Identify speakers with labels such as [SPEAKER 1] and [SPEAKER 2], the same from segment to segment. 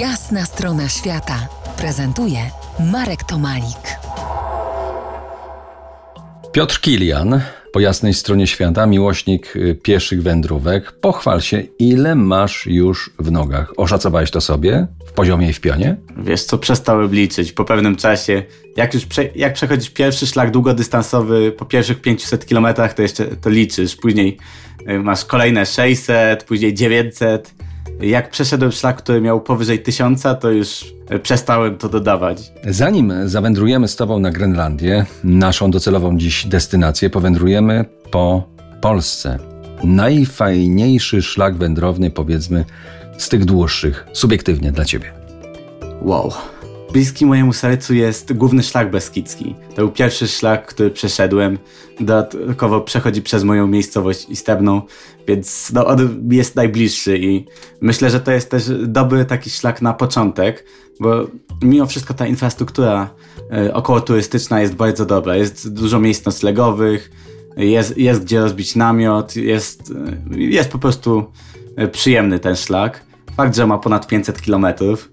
[SPEAKER 1] Jasna strona świata prezentuje Marek Tomalik.
[SPEAKER 2] Piotr Kilian, po jasnej stronie świata, miłośnik y, pieszych wędrówek. Pochwal się, ile masz już w nogach. Oszacowałeś to sobie w poziomie i w pionie?
[SPEAKER 3] Wiesz co, przestałem liczyć po pewnym czasie. Jak już prze, jak przechodzisz pierwszy szlak długodystansowy po pierwszych 500 kilometrach, to jeszcze to liczysz. Później y, masz kolejne 600, później 900 jak przeszedłem szlak, który miał powyżej tysiąca, to już przestałem to dodawać.
[SPEAKER 2] Zanim zawędrujemy z Tobą na Grenlandię, naszą docelową dziś destynację, powędrujemy po Polsce. Najfajniejszy szlak wędrowny, powiedzmy, z tych dłuższych, subiektywnie dla Ciebie.
[SPEAKER 3] Wow. Bliski mojemu sercu jest główny szlak beskidzki. To był pierwszy szlak, który przeszedłem. Dodatkowo przechodzi przez moją miejscowość istebną, więc no, on jest najbliższy i myślę, że to jest też dobry taki szlak na początek, bo mimo wszystko ta infrastruktura y, około turystyczna jest bardzo dobra. Jest dużo miejsc noclegowych, jest, jest gdzie rozbić namiot, jest, y, jest po prostu y, przyjemny ten szlak. Fakt, że ma ponad 500 kilometrów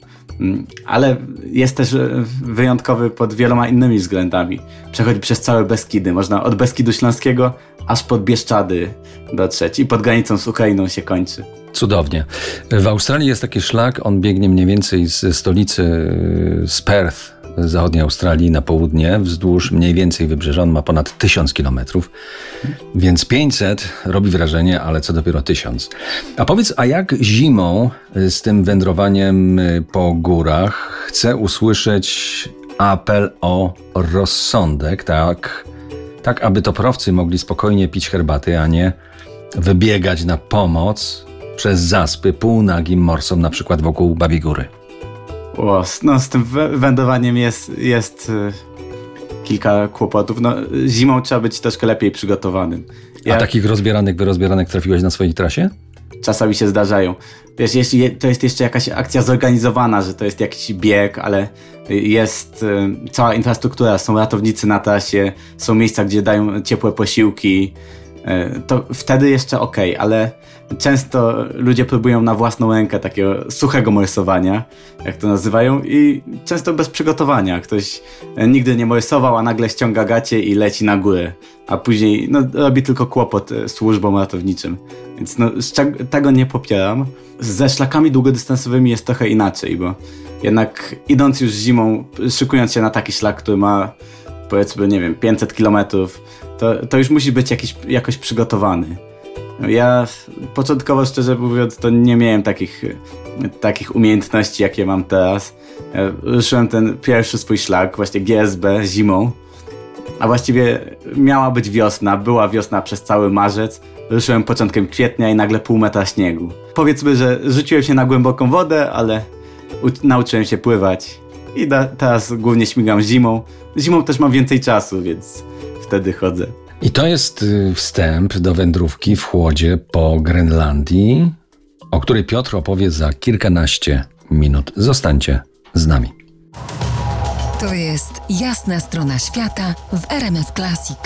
[SPEAKER 3] ale jest też e, wyjątkowy pod wieloma innymi względami. Przechodzi przez całe Beskidy. Można od Beskidu Śląskiego aż pod Bieszczady dotrzeć i pod granicą z Ukrainą się kończy.
[SPEAKER 2] Cudownie. W Australii jest taki szlak, on biegnie mniej więcej ze stolicy z Perth zachodniej Australii na południe, wzdłuż mniej więcej wybrzeża. On ma ponad 1000 kilometrów, więc 500 robi wrażenie, ale co dopiero 1000. A powiedz, a jak zimą z tym wędrowaniem po górach chcę usłyszeć apel o rozsądek, tak, tak aby toprowcy mogli spokojnie pić herbaty, a nie wybiegać na pomoc przez zaspy półnagim morsom, na przykład wokół Babi Góry.
[SPEAKER 3] O, no z tym wędrowaniem jest, jest y, kilka kłopotów. No, zimą trzeba być troszkę lepiej przygotowanym.
[SPEAKER 2] Ja... A takich rozbieranek, wyrozbieranek trafiłeś na swojej trasie?
[SPEAKER 3] Czasami się zdarzają. Wiesz, jeśli to jest jeszcze jakaś akcja zorganizowana, że to jest jakiś bieg, ale jest y, cała infrastruktura, są ratownicy na trasie, są miejsca, gdzie dają ciepłe posiłki, to wtedy jeszcze ok, ale często ludzie próbują na własną rękę takiego suchego morsowania, jak to nazywają, i często bez przygotowania. Ktoś nigdy nie morsował, a nagle ściąga gacie i leci na górę, a później no, robi tylko kłopot e, służbom ratowniczym. Więc no, tego nie popieram. Ze szlakami długodystansowymi jest trochę inaczej, bo jednak idąc już zimą, szykując się na taki szlak, który ma powiedzmy, nie wiem, 500 kilometrów, to, to już musi być jakiś, jakoś przygotowany. Ja początkowo, szczerze mówiąc, to nie miałem takich, takich umiejętności, jakie mam teraz. Ja ruszyłem ten pierwszy swój szlak, właśnie GSB, zimą. A właściwie miała być wiosna, była wiosna przez cały marzec. Ruszyłem początkiem kwietnia i nagle pół metra śniegu. Powiedzmy, że rzuciłem się na głęboką wodę, ale nauczyłem się pływać. I teraz głównie śmigam zimą. Zimą też mam więcej czasu, więc wtedy chodzę.
[SPEAKER 2] I to jest y, wstęp do wędrówki w chłodzie po Grenlandii, o której Piotr opowie za kilkanaście minut. Zostańcie z nami.
[SPEAKER 1] To jest jasna strona świata w RMS Classic.